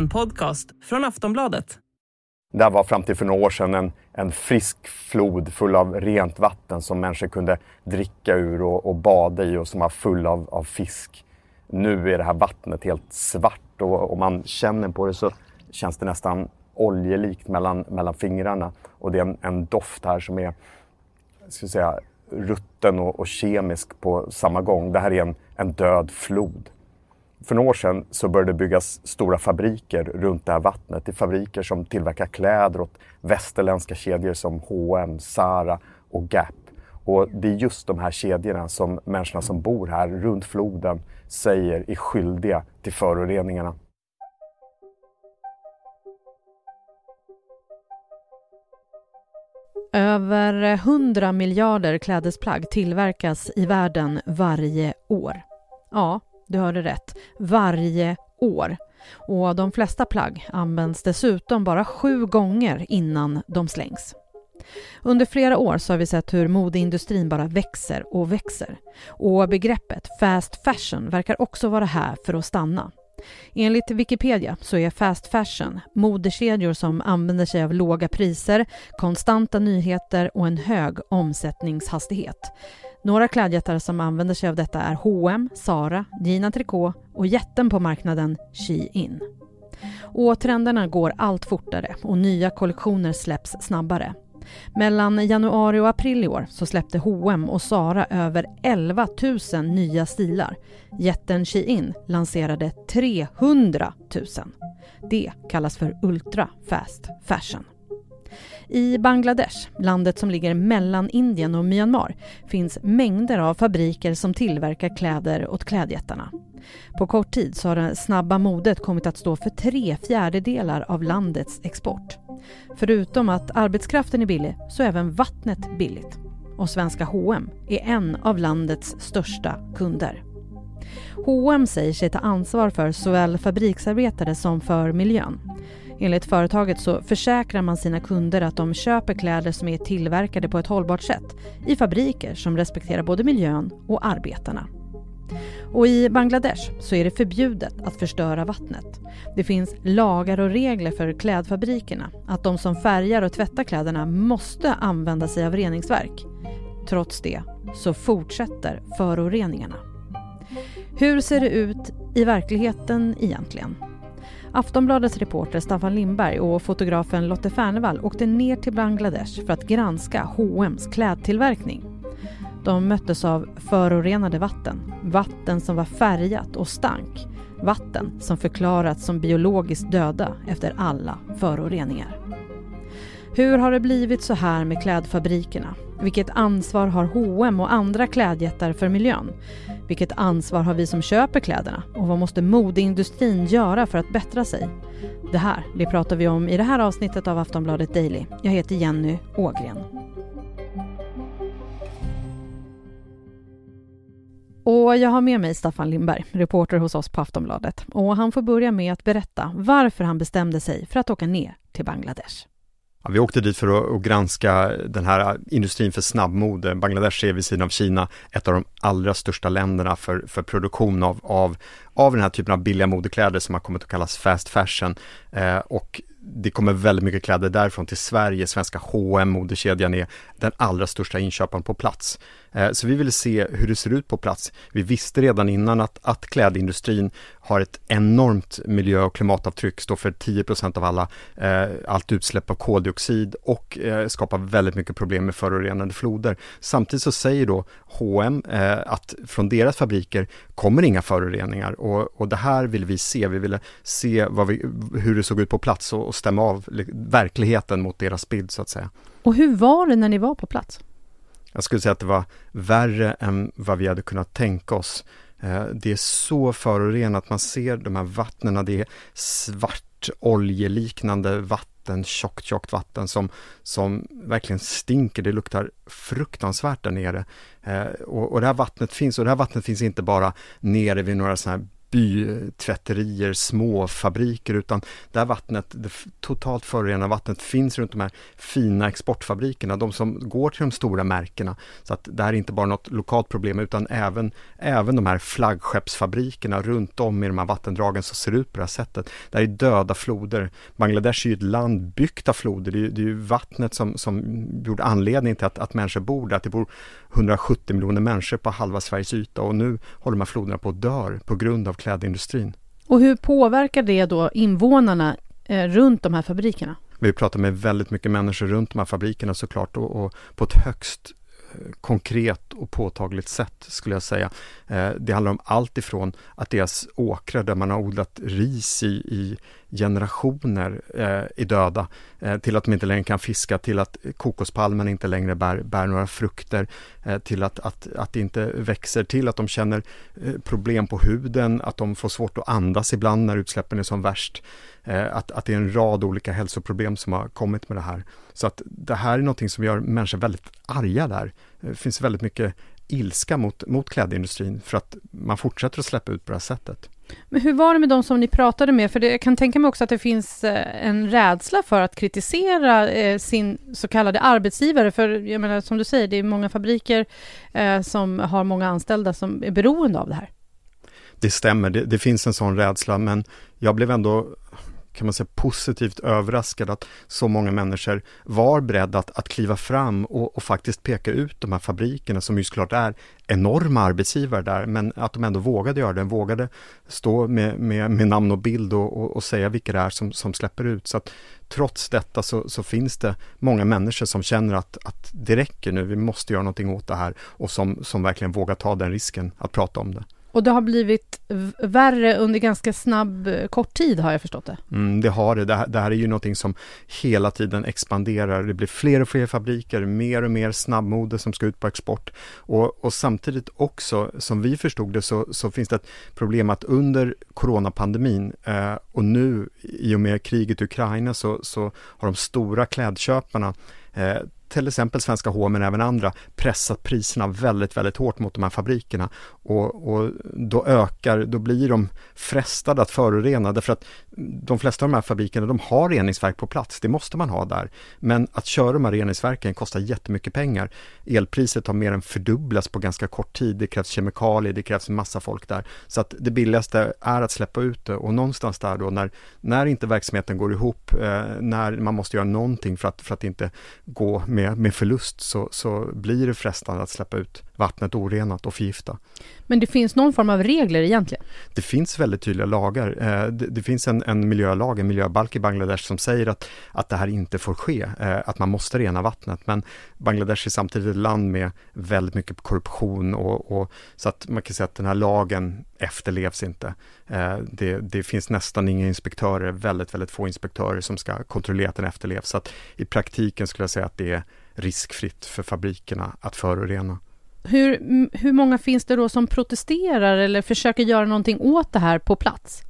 En podcast från Aftonbladet. Det här var fram till för några år sedan en, en frisk flod full av rent vatten som människor kunde dricka ur och, och bada i och som var full av, av fisk. Nu är det här vattnet helt svart och om man känner på det så känns det nästan oljelikt mellan, mellan fingrarna. Och det är en, en doft här som är ska säga, rutten och, och, kemisk på samma gång. Det här är en, en död flod. För några år sedan så började det byggas stora fabriker runt det här vattnet. Det är fabriker som tillverkar kläder åt västerländska kedjor som H&M, Zara och Gap. Och det är just de här kedjorna som människorna som bor här runt floden säger är skyldiga till föroreningarna. Över 100 miljarder klädesplagg tillverkas i världen varje år. Ja, du hörde rätt. Varje år. Och de flesta plagg används dessutom bara sju gånger innan de slängs. Under flera år så har vi sett hur modeindustrin bara växer och växer. Och begreppet fast fashion verkar också vara här för att stanna. Enligt Wikipedia så är fast fashion modekedjor som använder sig av låga priser, konstanta nyheter och en hög omsättningshastighet. Några klädjättar som använder sig av detta är H&M, Zara, Gina Tricot och jätten på marknaden Shein. Och trenderna går allt fortare och nya kollektioner släpps snabbare. Mellan januari och april i år så släppte H&M och Zara över 11 000 nya stilar. Jätten Shein lanserade 300 000. Det kallas för ultra fast fashion. I Bangladesh, landet som ligger mellan Indien och Myanmar, finns mängder av fabriker som tillverkar kläder åt klädjättarna. På kort tid så har det snabba modet kommit att stå för tre fjärdedelar av landets export. Förutom att arbetskraften är billig så är även vattnet billigt. Och svenska H&M är en av landets största kunder. H&M säger sig ta ansvar för såväl fabriksarbetare som för miljön. Enligt företaget så försäkrar man sina kunder att de köper kläder som är tillverkade på ett hållbart sätt i fabriker som respekterar både miljön och arbetarna. Och i Bangladesh så är det förbjudet att förstöra vattnet. Det finns lagar och regler för klädfabrikerna att de som färgar och tvättar kläderna måste använda sig av reningsverk. Trots det så fortsätter föroreningarna. Hur ser det ut i verkligheten egentligen? Aftonbladets reporter Staffan Lindberg och fotografen Lotte Fernevall åkte ner till Bangladesh för att granska H&M's klädtillverkning. De möttes av förorenade vatten, vatten som var färgat och stank, vatten som förklarats som biologiskt döda efter alla föroreningar. Hur har det blivit så här med klädfabrikerna? Vilket ansvar har H&M och andra klädjättar för miljön? Vilket ansvar har vi som köper kläderna? Och vad måste modeindustrin göra för att bättra sig? Det här det pratar vi om i det här avsnittet av Aftonbladet Daily. Jag heter Jenny Ågren. Och jag har med mig Staffan Lindberg, reporter hos oss på Aftonbladet. Och han får börja med att berätta varför han bestämde sig för att åka ner till Bangladesh. Ja, vi åkte dit för att, granska den här industrin för snabbmode. Bangladesh är vid sidan av Kina ett av de allra största länderna för, för produktion av, av, av den här typen av billiga modekläder som har kommit att kallas fast fashion. Eh, och det kommer väldigt mycket kläder därifrån till Sverige. Svenska H&M modekedjan är den allra största inköparen på plats. Eh, så vi ville se hur det ser ut på plats. Vi visste redan innan att, att klädindustrin har ett enormt miljö och klimatavtryck, står för 10% av alla, eh, allt utsläpp av koldioxid och eh, skapar väldigt mycket problem med förorenade floder. Samtidigt så säger då H&M eh, att från deras fabriker kommer inga föroreningar och, och det här vill vi se. Vi ville se vi, hur det såg ut på plats och, och stämma av verkligheten mot deras bild så att säga. Och hur var det när ni var på plats? Jag skulle säga att det var värre än vad vi hade kunnat tänka oss. Eh, det är så förorenat, man ser de här vattnen, det är svart oljeliknande vatten, tjockt, tjockt vatten som, som verkligen stinker, det luktar fruktansvärt där nere. Eh, och, och det här vattnet finns, och det här vattnet finns inte bara nere vid några sådana här bytvätterier, små fabriker utan det här vattnet, det totalt förorenade vattnet finns runt de här fina exportfabrikerna, de som går till de stora märkena. Så att det här är inte bara något lokalt problem utan även, även de här flaggskeppsfabrikerna runt om i de här vattendragen som ser ut på det här sättet. Det här är döda floder. Bangladesh är ju ett land byggt av floder, det är, det är ju vattnet som, som gjorde anledning till att, att människor bor där, att det bor 170 miljoner människor på halva Sveriges yta och nu håller de här floderna på att dö på grund av klädindustrin. Och hur påverkar det då invånarna eh, runt de här fabrikerna? Vi pratar med väldigt mycket människor runt de här fabrikerna såklart och, och på ett högst konkret och påtagligt sätt skulle jag säga. Eh, det handlar om allt ifrån att deras åkrar där man har odlat ris i, i generationer eh, är döda, eh, till att de inte längre kan fiska, till att kokospalmen inte längre bär, bär några frukter, till att, att, att det inte växer, till att de känner problem på huden, att de får svårt att andas ibland när utsläppen är som värst. Eh, att, att det är en rad olika hälsoproblem som har kommit med det här. Så att det här är någonting som gör människor väldigt arga där. Det finns väldigt mycket ilska mot, mot klädindustrin för att man fortsätter att släppa ut på det här sättet. Men hur var det med de som ni pratade med? För det, jag kan tänka mig också att det finns eh, en rädsla för att kritisera eh, sin så kallade arbetsgivare. För jag menar, som du säger, det är många fabriker eh, som har många anställda som är beroende av det här. Det stämmer, det, det finns en sån rädsla, men jag blev ändå kan man säga, positivt överraskad att så många människor var beredda att, att kliva fram och, och, faktiskt peka ut de här fabrikerna som ju såklart är enorma arbetsgivare där, men att de ändå vågade göra det, vågade stå med, med, med namn och bild och, och, och, säga vilka det är som, som släpper ut. Så att trots detta så, så, finns det många människor som känner att, att det räcker nu, vi måste göra någonting åt det här och som, som verkligen vågar ta den risken att prata om det. Och det har blivit värre under ganska snabb, eh, kort tid har jag förstått det. Mm, det har det. det här, det här är ju någonting som hela tiden expanderar. Det blir fler och fler fabriker, mer och mer snabbmode som ska ut på export. Och, och samtidigt också, som vi förstod det, så, så finns det ett problem att under coronapandemin eh, och nu i och med kriget i Ukraina så, så har de stora klädköparna eh, till exempel svenska H men även andra pressat priserna väldigt, väldigt hårt mot de här fabrikerna och, och, då ökar, då blir de frestade att förorena därför att de flesta av de här fabrikerna de har reningsverk på plats, det måste man ha där. Men att köra de här reningsverken kostar jättemycket pengar. Elpriset har mer än fördubblats på ganska kort tid, det krävs kemikalier, det krävs en massa folk där. Så att det billigaste är att släppa ut det och någonstans där då när, när inte verksamheten går ihop, eh, när man måste göra någonting för att, för att inte gå med, med förlust så, så blir det frestande att släppa ut vattnet orenat och förgifta. Men det finns någon form av regler egentligen? Det finns väldigt tydliga lagar. Eh, det, det finns en, en miljölag, en miljöbalk i Bangladesh som säger att, att det här inte får ske, eh, att man måste rena vattnet. Men Bangladesh är samtidigt ett land med väldigt mycket korruption och, och så att man kan säga att den här lagen efterlevs inte. Eh, det, det, finns nästan inga inspektörer, väldigt, väldigt få inspektörer som ska kontrollera att den efterlevs. Så att i praktiken skulle jag säga att det är riskfritt för fabrikerna att förorena. Hur, hur många finns det då som protesterar eller försöker göra någonting åt det här på plats?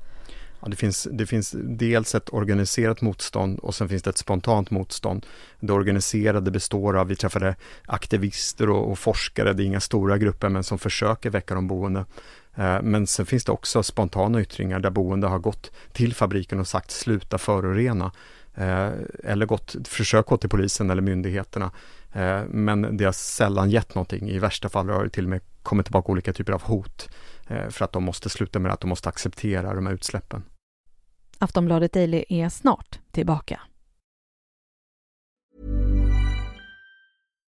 Ja, det, finns, det finns dels ett organiserat motstånd och sen finns det ett spontant motstånd. Det organiserade består av, vi träffade aktivister och, och forskare, det är inga stora grupper men som försöker väcka de boende. Eh, men sen finns det också spontana yttringar där boende har gått till fabriken och sagt sluta förorena. Eh, eller gått, försökt gå till polisen eller myndigheterna. Eh, men det har sällan gett någonting. I värsta fall har det till och med kommit tillbaka olika typer av hot eh, för att de måste sluta med att de måste acceptera de här utsläppen. Aftonbladet Daily är snart tillbaka.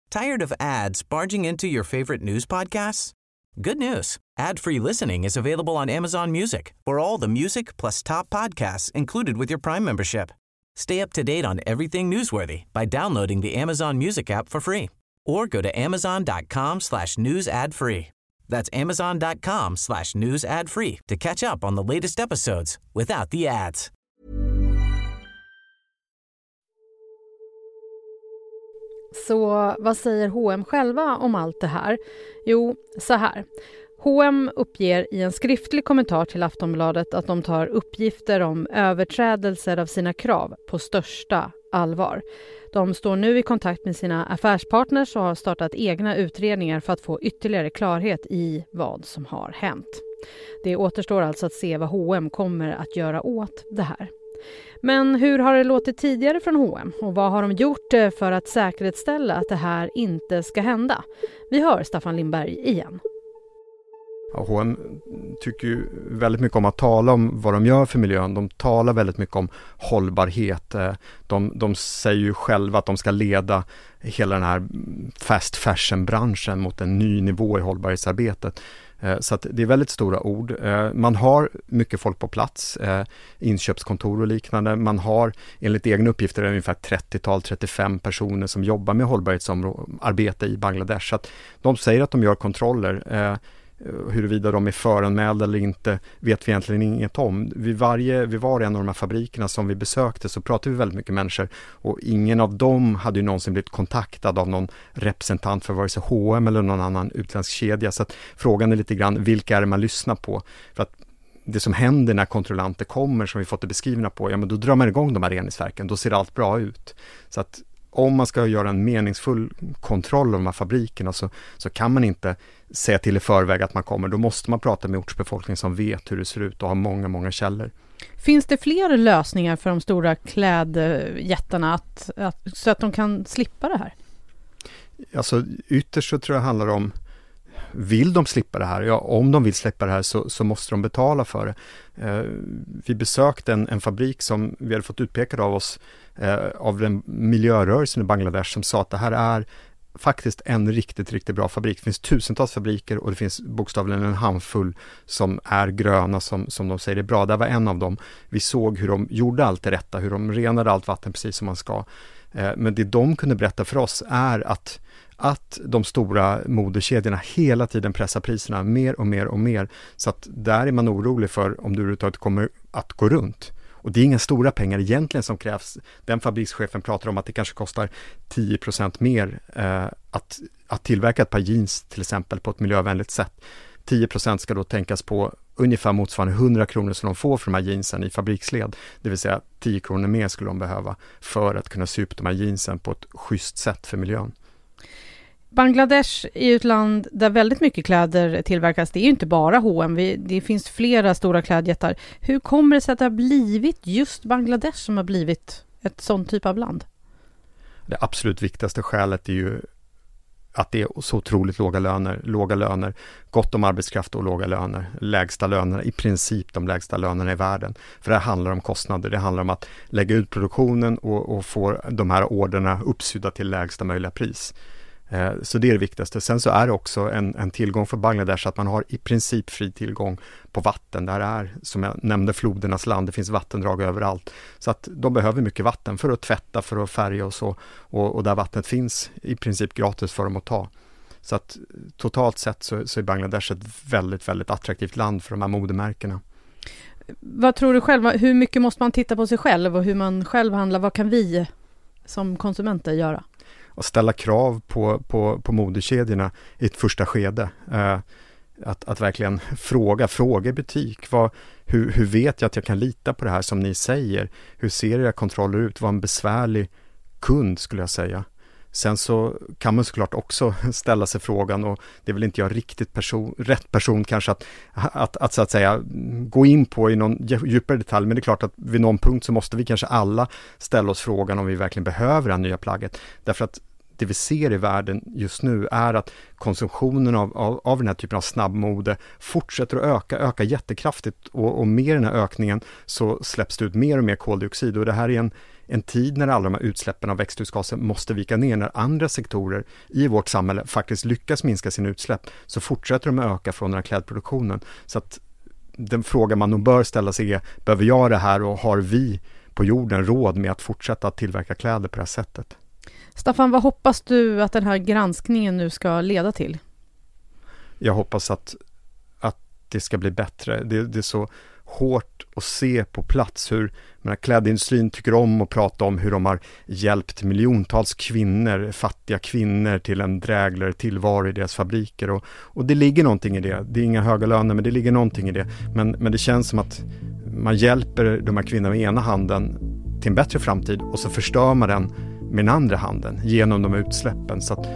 Tired of ads barging into your favorite news podcasts? Good news. Ad-free listening is available on Amazon Music for all the music plus top podcasts included with your Prime membership. Stay up to date on everything newsworthy by downloading the Amazon Music app for free or go to amazon.com slash news ad free. That's amazon.com slash news ad free to catch up on the latest episodes without the ads. Så vad säger H&M själva om allt det här? Jo, så här. H&M uppger i en skriftlig kommentar till Aftonbladet att de tar uppgifter om överträdelser av sina krav på största allvar. De står nu i kontakt med sina affärspartners och har startat egna utredningar för att få ytterligare klarhet i vad som har hänt. Det återstår alltså att se vad H&M kommer att göra åt det här. Men hur har det låtit tidigare från H&M och vad har de gjort eh, för att säkerställa att det här inte ska hända? Vi hör Staffan Lindberg igen. H&M tycker ju väldigt mycket om att tala om vad de gör för miljön. De talar väldigt mycket om hållbarhet. Eh, de, de säger ju själva att de ska leda hela den här fast fashion-branschen mot en ny nivå i hållbarhetsarbetet. Eh, så att det är väldigt stora ord. Eh, man har mycket folk på plats, inköpskontor och liknande. Man har enligt egna uppgifter ungefär 30-tal, 35 personer som jobbar med hållbarhetsarbete i Bangladesh. Så att de säger att de gör kontroller. Eh, huruvida de är föranmälda eller inte vet vi egentligen inget om. Vid, varje, vid var en av de här fabrikerna som vi besökte så pratade vi väldigt mycket människor och ingen av dem hade ju någonsin blivit kontaktad av någon representant för vare sig H&M eller någon annan utländsk kedja. Så att frågan är lite grann, vilka är det man lyssnar på? För att det som händer när kontrollanter kommer, som vi fått det beskrivna på, ja men då drar man igång de här reningsverken, då ser allt bra ut. Så att om man ska göra en meningsfull kontroll av de här fabrikerna så, så kan man inte säga till i förväg att man kommer. Då måste man prata med ortsbefolkningen som vet hur det ser ut och har många, många källor. Finns det fler lösningar för de stora klädjättarna att, att, så att de kan slippa det här? Alltså ytterst så tror jag det handlar om vill de slippa det här? Ja, om de vill släppa det här så, så måste de betala för det. Eh, vi besökte en, en, fabrik som vi hade fått utpekad av oss eh, av den miljörörelsen i Bangladesh som sa att det här är faktiskt en riktigt, riktigt bra fabrik. Det finns tusentals fabriker och det finns bokstavligen en handfull som är gröna som, som de säger är bra. Det var en av dem. Vi såg hur de gjorde allt det rätta, hur de renade allt vatten precis som man ska. Eh, men det de kunde berätta för oss är att att de stora modekedjorna hela tiden pressar priserna mer och mer och mer. Så att där är man orolig för om du överhuvudtaget kommer att gå runt. Och det är inga stora pengar egentligen som krävs. Den fabrikschefen pratar om att det kanske kostar 10% mer eh, att, att tillverka ett par jeans till exempel på ett miljövänligt sätt. 10% ska då tänkas på ungefär motsvarande 100 kronor som de får för de här jeansen i fabriksled. Det vill säga 10 kronor mer skulle de behöva för att kunna sy upp de här jeansen på ett schysst sätt för miljön. Bangladesh är ju ett land där väldigt mycket kläder tillverkas. Det är ju inte bara H&M. det finns flera stora klädjättar. Hur kommer det sig att det har blivit just Bangladesh som har blivit ett sånt typ av land? Det absolut viktigaste skälet är ju att det är så otroligt låga löner, låga löner, gott om arbetskraft och låga löner, lägsta lönerna, i princip de lägsta lönerna i världen. För det handlar om kostnader, det handlar om att lägga ut produktionen och, och få de här orderna uppsydda till lägsta möjliga pris. Eh, så det är det viktigaste. Sen så är det också en, en, tillgång för Bangladesh att man har i princip fri tillgång på vatten. Där är, som jag nämnde, flodernas land. Det finns vattendrag överallt. Så att de behöver mycket vatten för att tvätta, för att färga och så. Och, och där vattnet finns i princip gratis för dem att ta. Så att totalt sett så, så är Bangladesh ett väldigt, väldigt attraktivt land för de här modemärkena. Vad tror du själv, hur mycket måste man titta på sig själv och hur man själv handlar? Vad kan vi som konsumenter göra? Och ställa krav på, på, på modekedjorna i ett första skede. Eh, att, att verkligen fråga, fråga i butik. Vad, hur, hur vet jag att jag kan lita på det här som ni säger? Hur ser era kontroller ut? Vad en besvärlig kund skulle jag säga. Sen så kan man såklart också ställa sig frågan och det är väl inte jag riktigt person, rätt person kanske att, att, att, så att säga gå in på i någon djupare detalj, men det är klart att vid någon punkt så måste vi kanske alla ställa oss frågan om vi verkligen behöver det här nya plagget. Därför att det vi ser i världen just nu är att konsumtionen av, av, av den här typen av snabbmode fortsätter att öka, öka jättekraftigt och, och med den här ökningen så släpps det ut mer och mer koldioxid och det här är en, en tid när alla de här utsläppen av växthusgaser måste vika ner, när andra sektorer i vårt samhälle faktiskt lyckas minska sina utsläpp, så fortsätter de att öka från den här klädproduktionen. Så att den fråga man nog bör ställa sig är, behöver jag det här och har vi på jorden råd med att fortsätta att tillverka kläder på det här sättet? Staffan, vad hoppas du att den här granskningen nu ska leda till? Jag hoppas att, att det ska bli bättre. Det, det är så hårt att se på plats hur men klädindustrin tycker om att prata om hur de har hjälpt miljontals kvinnor, fattiga kvinnor till en drägligare tillvaro i deras fabriker. Och, och det ligger någonting i det. Det är inga höga löner, men det ligger någonting i det. Men, men det känns som att man hjälper de här kvinnorna med ena handen till en bättre framtid och så förstör man den med den andra handen genom de utsläppen. Så att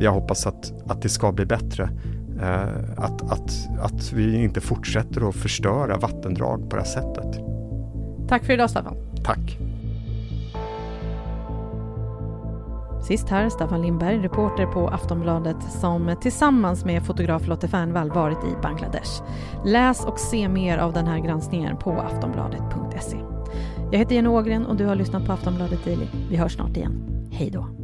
jag hoppas att, att det ska bli bättre eh, att, att, att vi inte fortsätter att förstöra vattendrag på det här sättet. Tack för idag Staffan. Tack. Sist här Staffan Lindberg, reporter på Aftonbladet som tillsammans med fotograf Lotte Fernvall varit i Bangladesh. Läs och se mer av den här granskningen på aftonbladet.se. Jag heter Jenny Ågren och du har lyssnat på Aftonbladet Daily. Vi hörs snart igen. Hej då!